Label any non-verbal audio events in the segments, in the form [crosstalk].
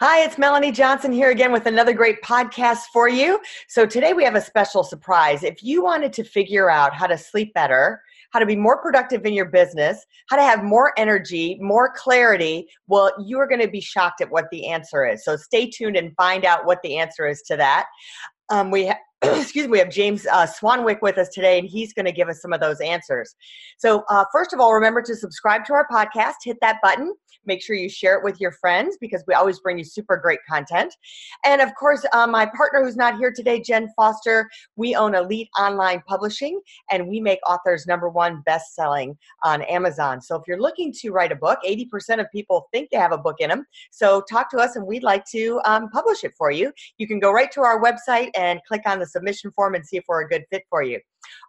Hi, it's Melanie Johnson here again with another great podcast for you. So, today we have a special surprise. If you wanted to figure out how to sleep better, how to be more productive in your business, how to have more energy, more clarity, well, you are going to be shocked at what the answer is. So, stay tuned and find out what the answer is to that. Um, we ha- [clears throat] [coughs] excuse me, we have James uh, Swanwick with us today, and he's going to give us some of those answers. So, uh, first of all, remember to subscribe to our podcast, hit that button, Make sure you share it with your friends because we always bring you super great content. And of course, uh, my partner who's not here today, Jen Foster, we own Elite Online Publishing and we make authors number one best selling on Amazon. So if you're looking to write a book, 80% of people think they have a book in them. So talk to us and we'd like to um, publish it for you. You can go right to our website and click on the submission form and see if we're a good fit for you.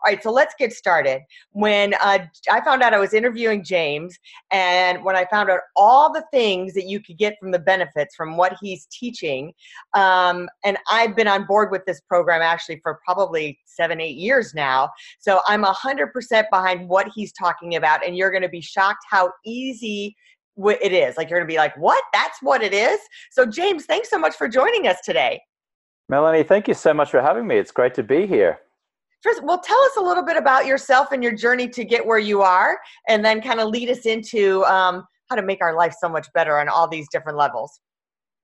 All right, so let's get started. When uh, I found out I was interviewing James, and when I found out all the things that you could get from the benefits from what he's teaching, um, and I've been on board with this program actually for probably seven, eight years now. So I'm 100% behind what he's talking about, and you're going to be shocked how easy it is. Like, you're going to be like, what? That's what it is? So, James, thanks so much for joining us today. Melanie, thank you so much for having me. It's great to be here. First, well, tell us a little bit about yourself and your journey to get where you are, and then kind of lead us into um, how to make our life so much better on all these different levels.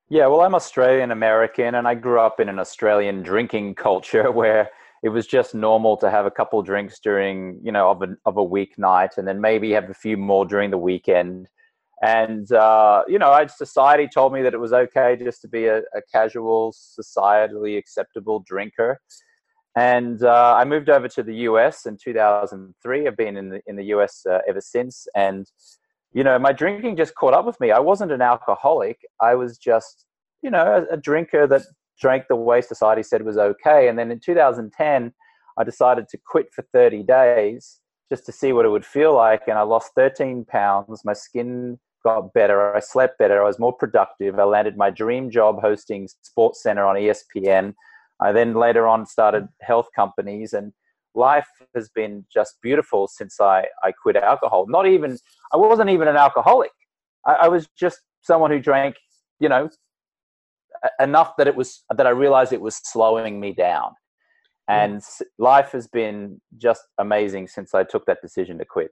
Yeah, well, I'm Australian American, and I grew up in an Australian drinking [laughs] culture where it was just normal to have a couple drinks during, you know, of a of a weeknight, and then maybe have a few more during the weekend. And uh, you know, society told me that it was okay just to be a, a casual, societally acceptable drinker and uh, I moved over to the US in 2003. I've been in the, in the US uh, ever since. And, you know, my drinking just caught up with me. I wasn't an alcoholic. I was just, you know, a, a drinker that drank the way society said was okay. And then in 2010, I decided to quit for 30 days just to see what it would feel like. And I lost 13 pounds. My skin got better. I slept better. I was more productive. I landed my dream job hosting Sports Center on ESPN. I then later on started health companies and life has been just beautiful since I, I quit alcohol. Not even, I wasn't even an alcoholic. I, I was just someone who drank, you know, enough that it was, that I realized it was slowing me down. Hmm. And life has been just amazing since I took that decision to quit.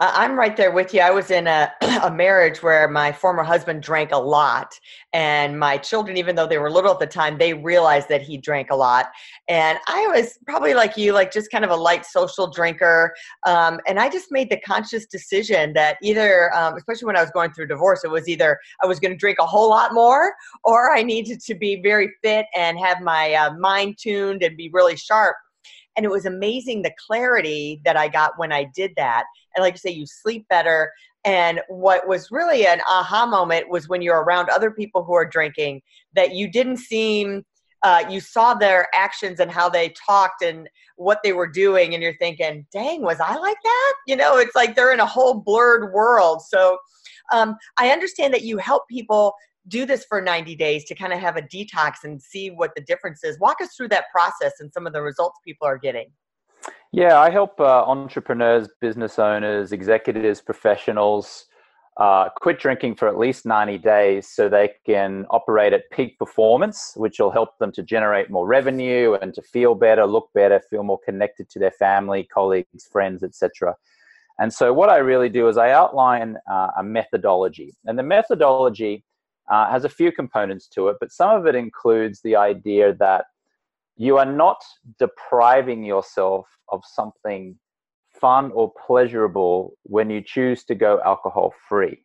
I'm right there with you. I was in a, [clears throat] a marriage where my former husband drank a lot, and my children, even though they were little at the time, they realized that he drank a lot. And I was probably like you, like just kind of a light social drinker. Um, and I just made the conscious decision that either, um, especially when I was going through divorce, it was either I was going to drink a whole lot more, or I needed to be very fit and have my uh, mind tuned and be really sharp and it was amazing the clarity that I got when I did that. Like I say, you sleep better. And what was really an aha moment was when you're around other people who are drinking that you didn't seem, uh, you saw their actions and how they talked and what they were doing. And you're thinking, dang, was I like that? You know, it's like they're in a whole blurred world. So um, I understand that you help people do this for 90 days to kind of have a detox and see what the difference is. Walk us through that process and some of the results people are getting. Yeah, I help uh, entrepreneurs, business owners, executives, professionals uh, quit drinking for at least 90 days so they can operate at peak performance, which will help them to generate more revenue and to feel better, look better, feel more connected to their family, colleagues, friends, etc. And so, what I really do is I outline uh, a methodology. And the methodology uh, has a few components to it, but some of it includes the idea that you are not depriving yourself of something fun or pleasurable when you choose to go alcohol free.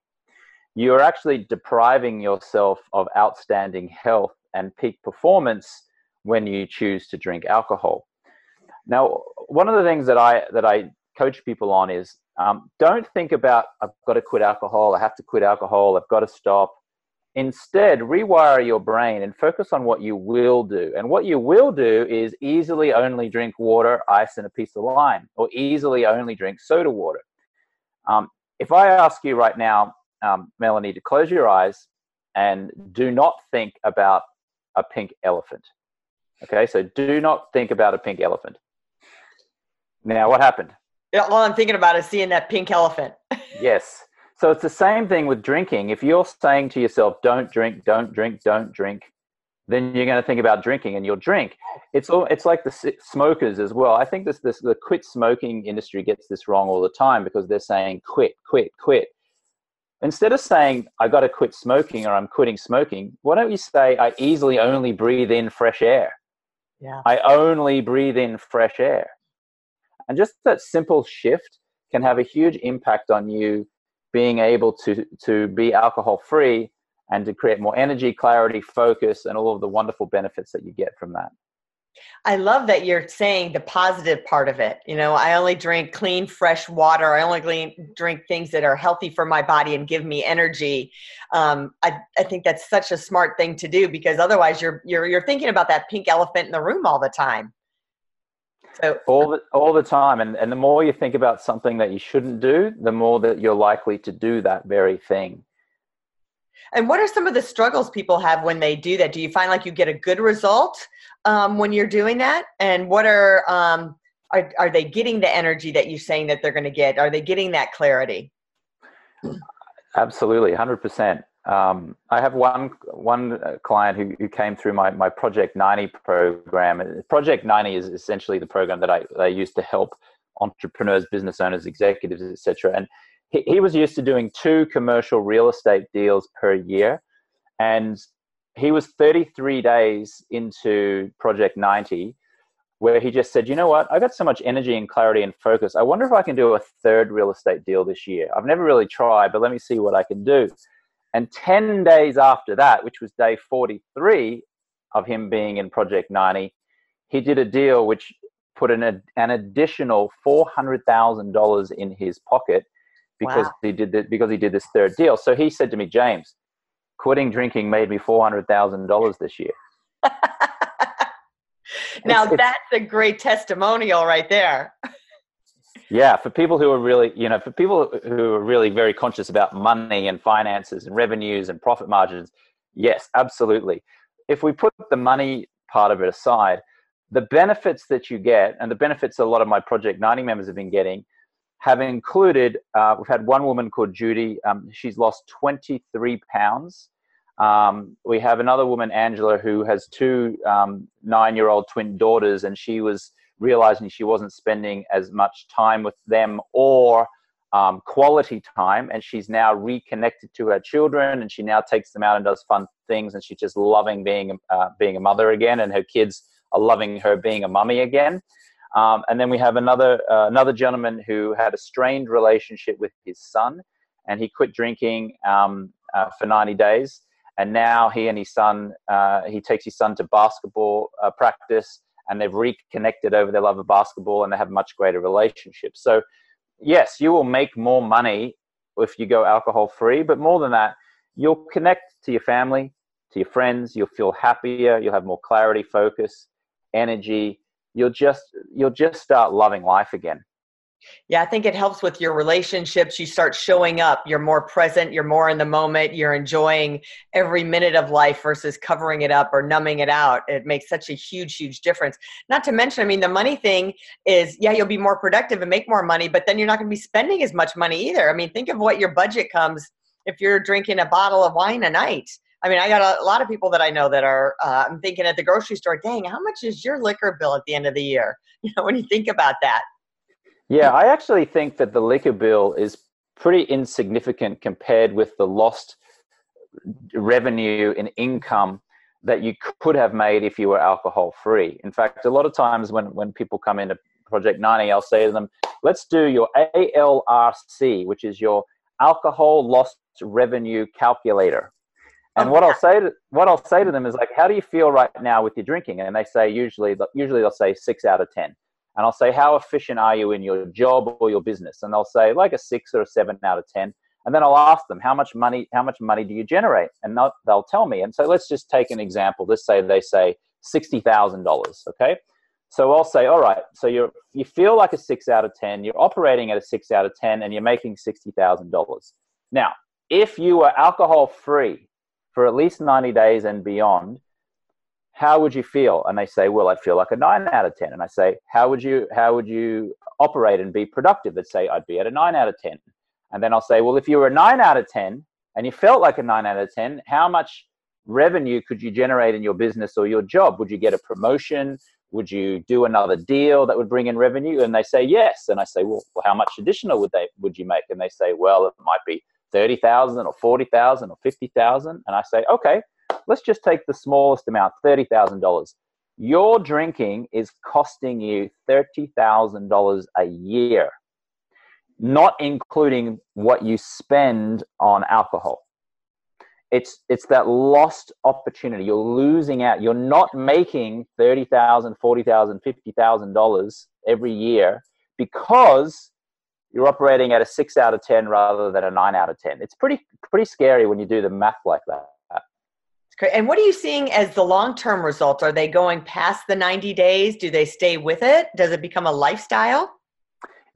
You are actually depriving yourself of outstanding health and peak performance when you choose to drink alcohol. Now, one of the things that I that I coach people on is um, don't think about I've got to quit alcohol, I have to quit alcohol, I've got to stop Instead, rewire your brain and focus on what you will do. And what you will do is easily only drink water, ice, and a piece of lime, or easily only drink soda water. Um, if I ask you right now, um, Melanie, to close your eyes and do not think about a pink elephant. Okay, so do not think about a pink elephant. Now, what happened? All I'm thinking about is seeing that pink elephant. [laughs] yes. So it's the same thing with drinking. If you're saying to yourself, don't drink, don't drink, don't drink, then you're going to think about drinking and you'll drink. It's all, it's like the smokers as well. I think this, this the quit smoking industry gets this wrong all the time because they're saying quit, quit, quit. Instead of saying I got to quit smoking or I'm quitting smoking, why don't you say I easily only breathe in fresh air? Yeah. I only breathe in fresh air. And just that simple shift can have a huge impact on you being able to to be alcohol free and to create more energy, clarity, focus, and all of the wonderful benefits that you get from that. I love that you're saying the positive part of it. You know, I only drink clean, fresh water. I only drink things that are healthy for my body and give me energy. Um, I, I think that's such a smart thing to do because otherwise you're, you're, you're thinking about that pink elephant in the room all the time. So all the all the time, and and the more you think about something that you shouldn't do, the more that you're likely to do that very thing. And what are some of the struggles people have when they do that? Do you find like you get a good result um, when you're doing that? And what are um, are are they getting the energy that you're saying that they're going to get? Are they getting that clarity? Absolutely, hundred percent. Um, I have one one uh, client who, who came through my, my Project 90 program. Project 90 is essentially the program that I, that I use to help entrepreneurs, business owners, executives, etc. And he, he was used to doing two commercial real estate deals per year, and he was 33 days into Project 90 where he just said, you know what, I've got so much energy and clarity and focus. I wonder if I can do a third real estate deal this year. I've never really tried, but let me see what I can do. And 10 days after that, which was day 43 of him being in Project 90, he did a deal which put an, an additional $400,000 in his pocket because wow. he did the, because he did this third deal. So he said to me, James, quitting drinking made me $400,000 this year. [laughs] now it's, that's a great testimonial right there. Yeah, for people who are really, you know, for people who are really very conscious about money and finances and revenues and profit margins, yes, absolutely. If we put the money part of it aside, the benefits that you get and the benefits a lot of my Project 90 members have been getting have included, uh, we've had one woman called Judy, um, she's lost 23 pounds. Um, we have another woman, Angela, who has two um, nine year old twin daughters, and she was realizing she wasn't spending as much time with them or um, quality time and she's now reconnected to her children and she now takes them out and does fun things and she's just loving being uh, being a mother again and her kids are loving her being a mummy again. Um, and then we have another uh, another gentleman who had a strained relationship with his son and he quit drinking um, uh, for 90 days. And now he and his son uh, he takes his son to basketball uh, practice and they've reconnected over their love of basketball and they have much greater relationships. So, yes, you will make more money if you go alcohol free, but more than that, you'll connect to your family, to your friends, you'll feel happier, you'll have more clarity, focus, energy. You'll just you'll just start loving life again. Yeah, I think it helps with your relationships. You start showing up, you're more present, you're more in the moment, you're enjoying every minute of life versus covering it up or numbing it out. It makes such a huge, huge difference. Not to mention, I mean, the money thing is, yeah, you'll be more productive and make more money, but then you're not going to be spending as much money either. I mean, think of what your budget comes if you're drinking a bottle of wine a night. I mean, I got a, lot of people that I know that are, uh, I'm thinking at the grocery store, dang, how much is your liquor bill at the end of the year? [laughs] You know, when you think about that. Yeah, I actually think that the liquor bill is pretty insignificant compared with the lost revenue and income that you could have made if you were alcohol free. In fact, a lot of times when, when people come into Project 90, I'll say to them, let's do your ALRC, which is your alcohol lost revenue calculator. And what I'll say to what I'll say to them is like, how do you feel right now with your drinking? And they say usually usually they'll say six out of ten and I'll say, How efficient are you in your job or your business? And they'll say, like a six or a seven out of 10. and then I'll ask them how much money how much money do you generate, and they'll, they'll tell me. And so let's just take an example. Let's say they say sixty thousand dollars. Okay, so I'll say, all right, so you you feel like a six out of ten, you're operating at a six out of ten, and you're making sixty thousand dollars. Now, if you were alcohol free for at least ninety days and beyond, how would you feel? And they say, well, I'd feel like a nine out of ten. And I say, how would you how would you operate and be productive? They'd say, I'd be at a nine out of ten. And then I'll say, well, if you were a nine out of 10 and you felt like a nine out of 10, how much revenue could you generate in your business or your job? Would you get a promotion? Would you do another deal that would bring in revenue? And they say, yes. And I say, well, how much additional would they, would you make? And they say, well, it might be 30,000 or 40,000 or 50,000. And I say, okay, let's just take the smallest amount, $30,000. Your drinking is costing you $30,000 a year not including what you spend on alcohol. It's it's that lost opportunity. You're losing out. You're not making thirty thousand, forty thousand, fifty thousand dollars every year because you're operating at a six out of ten rather than a nine out of ten. It's pretty pretty scary when you do the math like that. And what are you seeing as the long term results? Are they going past the 90 days? Do they stay with it? Does it become a lifestyle?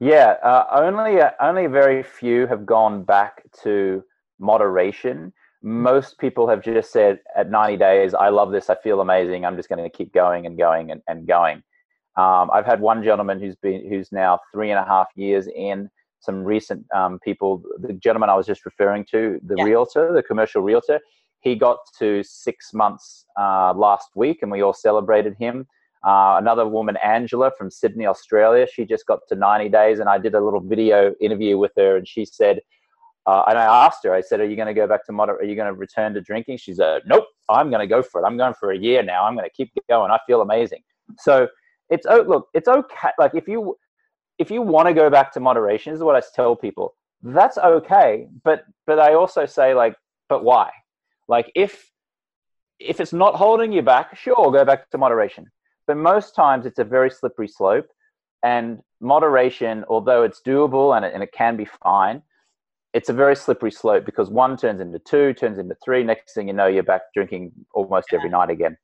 Yeah, uh, only uh, only very few have gone back to moderation. Most people have just said at 90 days, I love this, I feel amazing, I'm just going to keep going and going and, and going. Um, I've had one gentleman who's been who's now three and a half years in. Some recent um, people, the gentleman I was just referring to, the yeah. realtor, the commercial realtor, he got to six months uh, last week, and we all celebrated him. Uh, another woman, Angela from Sydney, Australia, she just got to 90 days, and I did a little video interview with her, and she said, uh, and I asked her, I said, "Are you going to go back to moder? Are you going to return to drinking?" She said, "Nope, I'm going to go for it. I'm going for a year now. I'm going to keep going. I feel amazing." So it's oh look, it's okay. Like if you if you want to go back to moderation, this is what I tell people. That's okay, but but I also say like, but why? Like if if it's not holding you back, sure, go back to moderation. But most times it's a very slippery slope and moderation although it's doable and it, and it can be fine it's a very slippery slope because one turns into two turns into three. Next thing you know you're back drinking almost every night again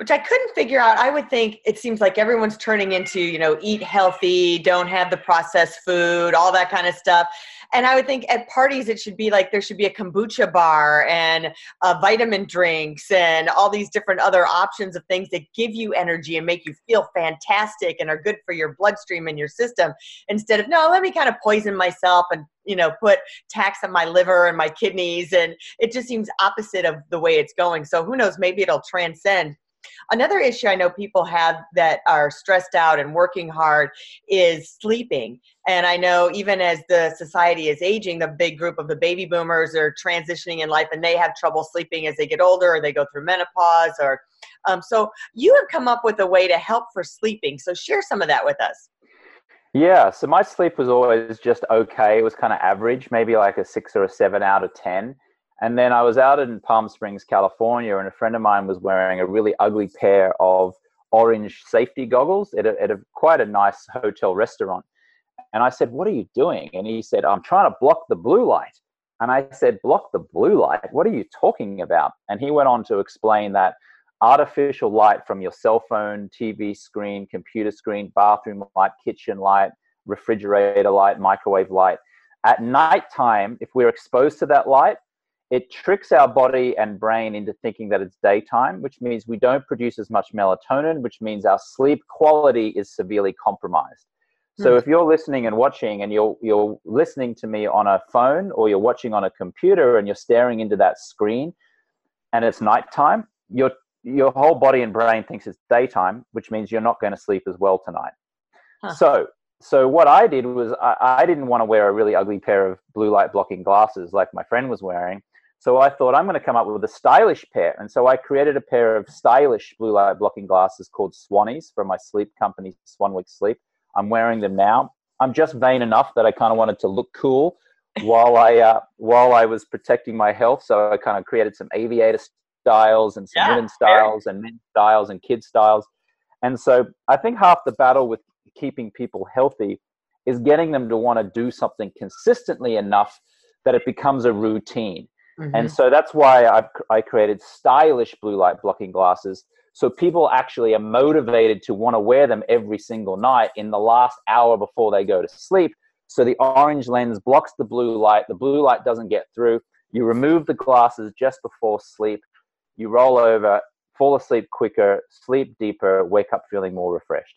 which I couldn't figure out. I would think it seems like everyone's turning into, you know, eat healthy, don't have the processed food, all that kind of stuff. And I would think at parties it should be like there should be a kombucha bar and uh, vitamin drinks and all these different other options of things that give you energy and make you feel fantastic and are good for your bloodstream and your system. Instead of no, let me kind of poison myself and you know put tax on my liver and my kidneys and it just seems opposite of the way it's going so who knows maybe it'll transcend Another issue I know people have that are stressed out and working hard is sleeping. And I know even as the society is aging, the big group of the baby boomers are transitioning in life and they have trouble sleeping as they get older or they go through menopause or um, so you have come up with a way to help for sleeping. So share some of that with us. Yeah, so my sleep was always just okay. It was kind of average, maybe like a six or a seven out of 10. And then I was out in Palm Springs, California, and a friend of mine was wearing a really ugly pair of orange safety goggles at a, at a quite a nice hotel restaurant. And I said, What are you doing? And he said, I'm trying to block the blue light. And I said, Block the blue light? What are you talking about? And he went on to explain that artificial light from your cell phone, TV screen, computer screen, bathroom light, kitchen light, refrigerator light, microwave light. At nighttime, if we're exposed to that light, it tricks our body and brain into thinking that it's daytime, which means we don't produce as much melatonin, which means our sleep quality is severely compromised. So mm. if you're listening and watching and you're you're listening to me on a phone or you're watching on a computer and you're staring into that screen and it's nighttime, your your whole body and brain thinks it's daytime, which means you're not going to sleep as well tonight. Huh. So so what I did was I, I didn't want to wear a really ugly pair of blue light blocking glasses like my friend was wearing. So I thought I'm going to come up with a stylish pair. And so I created a pair of stylish blue light blocking glasses called Swannies from my sleep company, Swanwick Sleep. I'm wearing them now. I'm just vain enough that I kind of wanted to look cool while I uh, while I was protecting my health. So I kind of created some aviator styles and some yeah, women styles and men styles and kid styles. And so I think half the battle with keeping people healthy is getting them to want to do something consistently enough that it becomes a routine. Mhm. And so that's why I've, I created stylish blue light blocking glasses. So people actually are motivated to want to wear them every single night in the last hour before they go to sleep. So the orange lens blocks the blue light. The blue light doesn't get through. You remove the glasses just before sleep. You roll over, fall asleep quicker, sleep deeper, wake up feeling more refreshed.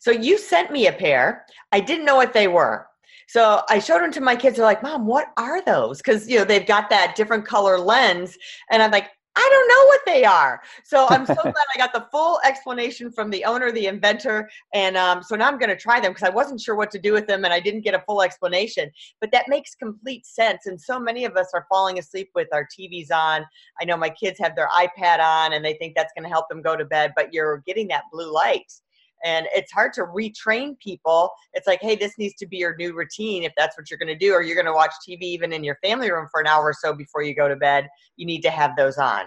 So you sent me a pair. I didn't know what they were. So I showed them to my kids. They're like, "Mom, what are those?" Because you know they've got that different color lens, and I'm like, I don't know what they are. So I'm so [laughs] glad I got the full explanation from the owner, the inventor, and um, so now I'm going to try them because I wasn't sure what to do with them and I didn't get a full explanation. But that makes complete sense. And so many of us are falling asleep with our TVs on. I know my kids have their iPad on and they think that's going to help them go to bed, but you're getting that blue light and it's hard to retrain people it's like hey this needs to be your new routine if that's what you're going to do or you're going to watch tv even in your family room for an hour or so before you go to bed you need to have those on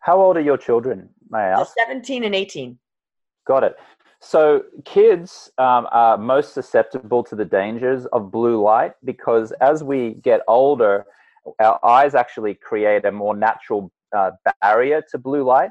How old are your children, may I ask? 17 and 18 Got it. So kids um, are most susceptible to the dangers of blue light because as we get older, our eyes actually create a more natural uh, barrier to blue light.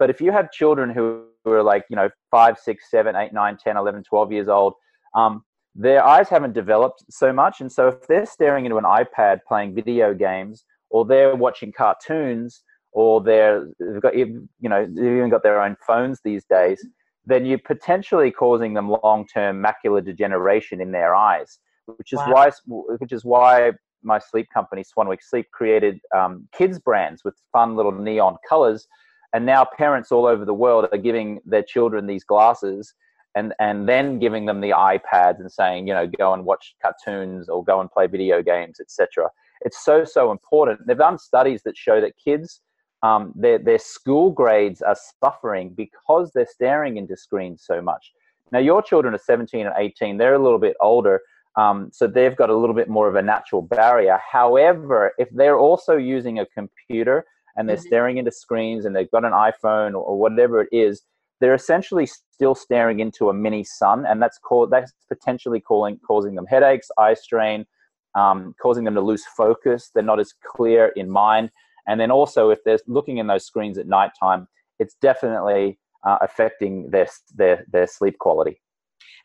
But if you have children who, who are like, you know, five, six, seven, eight, nine, 10, 11, 12 years old, um, their eyes haven't developed so much. And so if they're staring into an iPad playing video games or they're watching cartoons or they're, they've got, you know, they've even got their own phones these days, then you're potentially causing them long-term macular degeneration in their eyes, which is Wow. why which is why my sleep company Swanwick Sleep created um, kids brands with fun little neon colors, and now parents all over the world are giving their children these glasses. And, and then giving them the iPads and saying, you know, go and watch cartoons or go and play video games, etc. It's so so important. They've done studies that show that kids um, their, their school grades are suffering because they're staring into screens so much. Now, your children are 17 and 18, they're a little bit older, um, so they've got a little bit more of a natural barrier. However, if they're also using a computer and they're Mhm. staring into screens and they've got an iPhone or, or whatever it is, they're essentially still staring into a mini sun, and that's called that's potentially calling, causing them headaches, eye strain, um, causing them to lose focus. They're not as clear in mind. And then also, if they're looking in those screens at nighttime, it's definitely uh, affecting their, their, their sleep quality.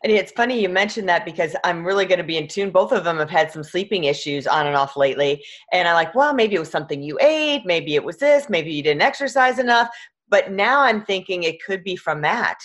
And it's funny you mentioned that because i'm really going to be in tune. Both of them have had some sleeping issues on and off lately. And i'm like well maybe it was something you ate. Maybe it was this. Maybe you didn't exercise enough. But now i'm thinking it could be from that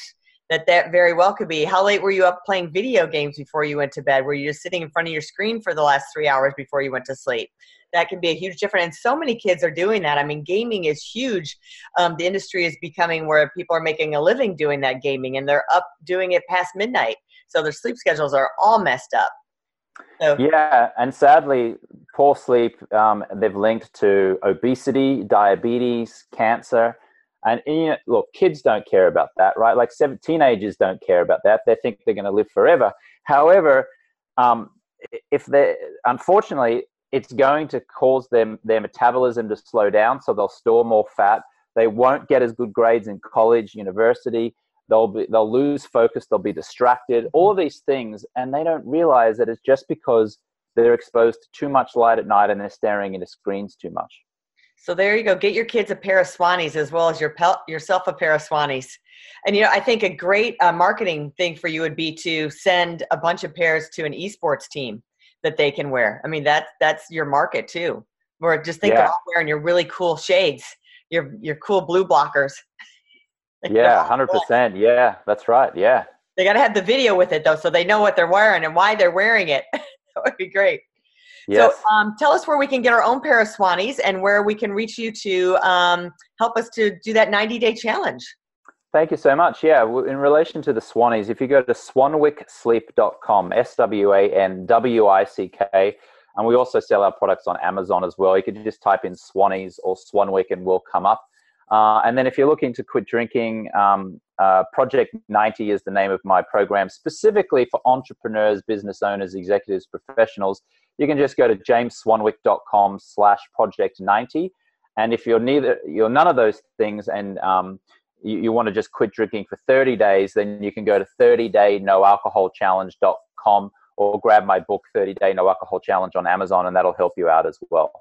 that that very well could be. How late were you up playing video games before you went to bed? Were you just sitting in front of your screen for the last three hours before you went to sleep that can be a huge difference and so many kids are doing that i mean gaming is huge um, the industry is becoming where people are making a living doing that gaming and they're up doing it past midnight so their sleep schedules are all messed up so Yeah, and sadly, poor sleep um, they've linked to obesity, diabetes, cancer, and you know, look, kids don't care about that, right? Like seven, teenagers don't care about that. They think they're going to live forever. However, um, if they, unfortunately, it's going to cause them their metabolism to slow down, so they'll store more fat. They won't get as good grades in college, university. They'll be, they'll lose focus. They'll be distracted. All these things, and they don't realize that it's just because they're exposed to too much light at night and they're staring into screens too much. So there you go. Get your kids a pair of Swannies as well as your pel- yourself a pair of Swannies. And you know, I think a great uh, marketing thing for you would be to send a bunch of pairs to an esports team that they can wear. I mean, that's that's your market too. Where just think Yeah. of wearing your really cool shades, your your cool blue blockers. [laughs] Yeah, hundred percent. Yeah, that's right. Yeah. They got to have the video with it though, so they know what they're wearing and why they're wearing it. [laughs] that would be great. Yes. So, um, tell us where we can get our own pair of Swannies and where we can reach you to um, help us to do that 90 day challenge. Thank you so much. Yeah, in relation to the Swannies, if you go to swanwicksleep.com, S W A N W I C K, and we also sell our products on Amazon as well. You can just type in Swannies or Swanwick and we'll come up. Uh, and then if you're looking to quit drinking, um, uh, Project 90 is the name of my program, specifically for entrepreneurs, business owners, executives, professionals. You can just go to jamesswanwick.com slash project 90. And if you're neither, you're none of those things and um, you, you want to just quit drinking for 30 days, then you can go to 30daynoalcoholchallenge.com or grab my book 30 day no alcohol challenge on amazon and that'll help you out as well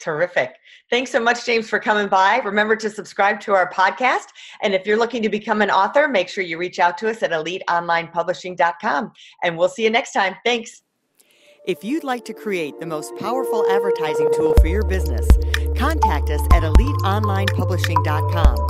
Terrific. Thanks so much, James, for coming by. Remember to subscribe to our podcast. And if you're looking to become an author, make sure you reach out to us at eliteonlinepublishing.com. And we'll see you next time. Thanks. If you'd like to create the most powerful advertising tool for your business, contact us at eliteonlinepublishing.com, where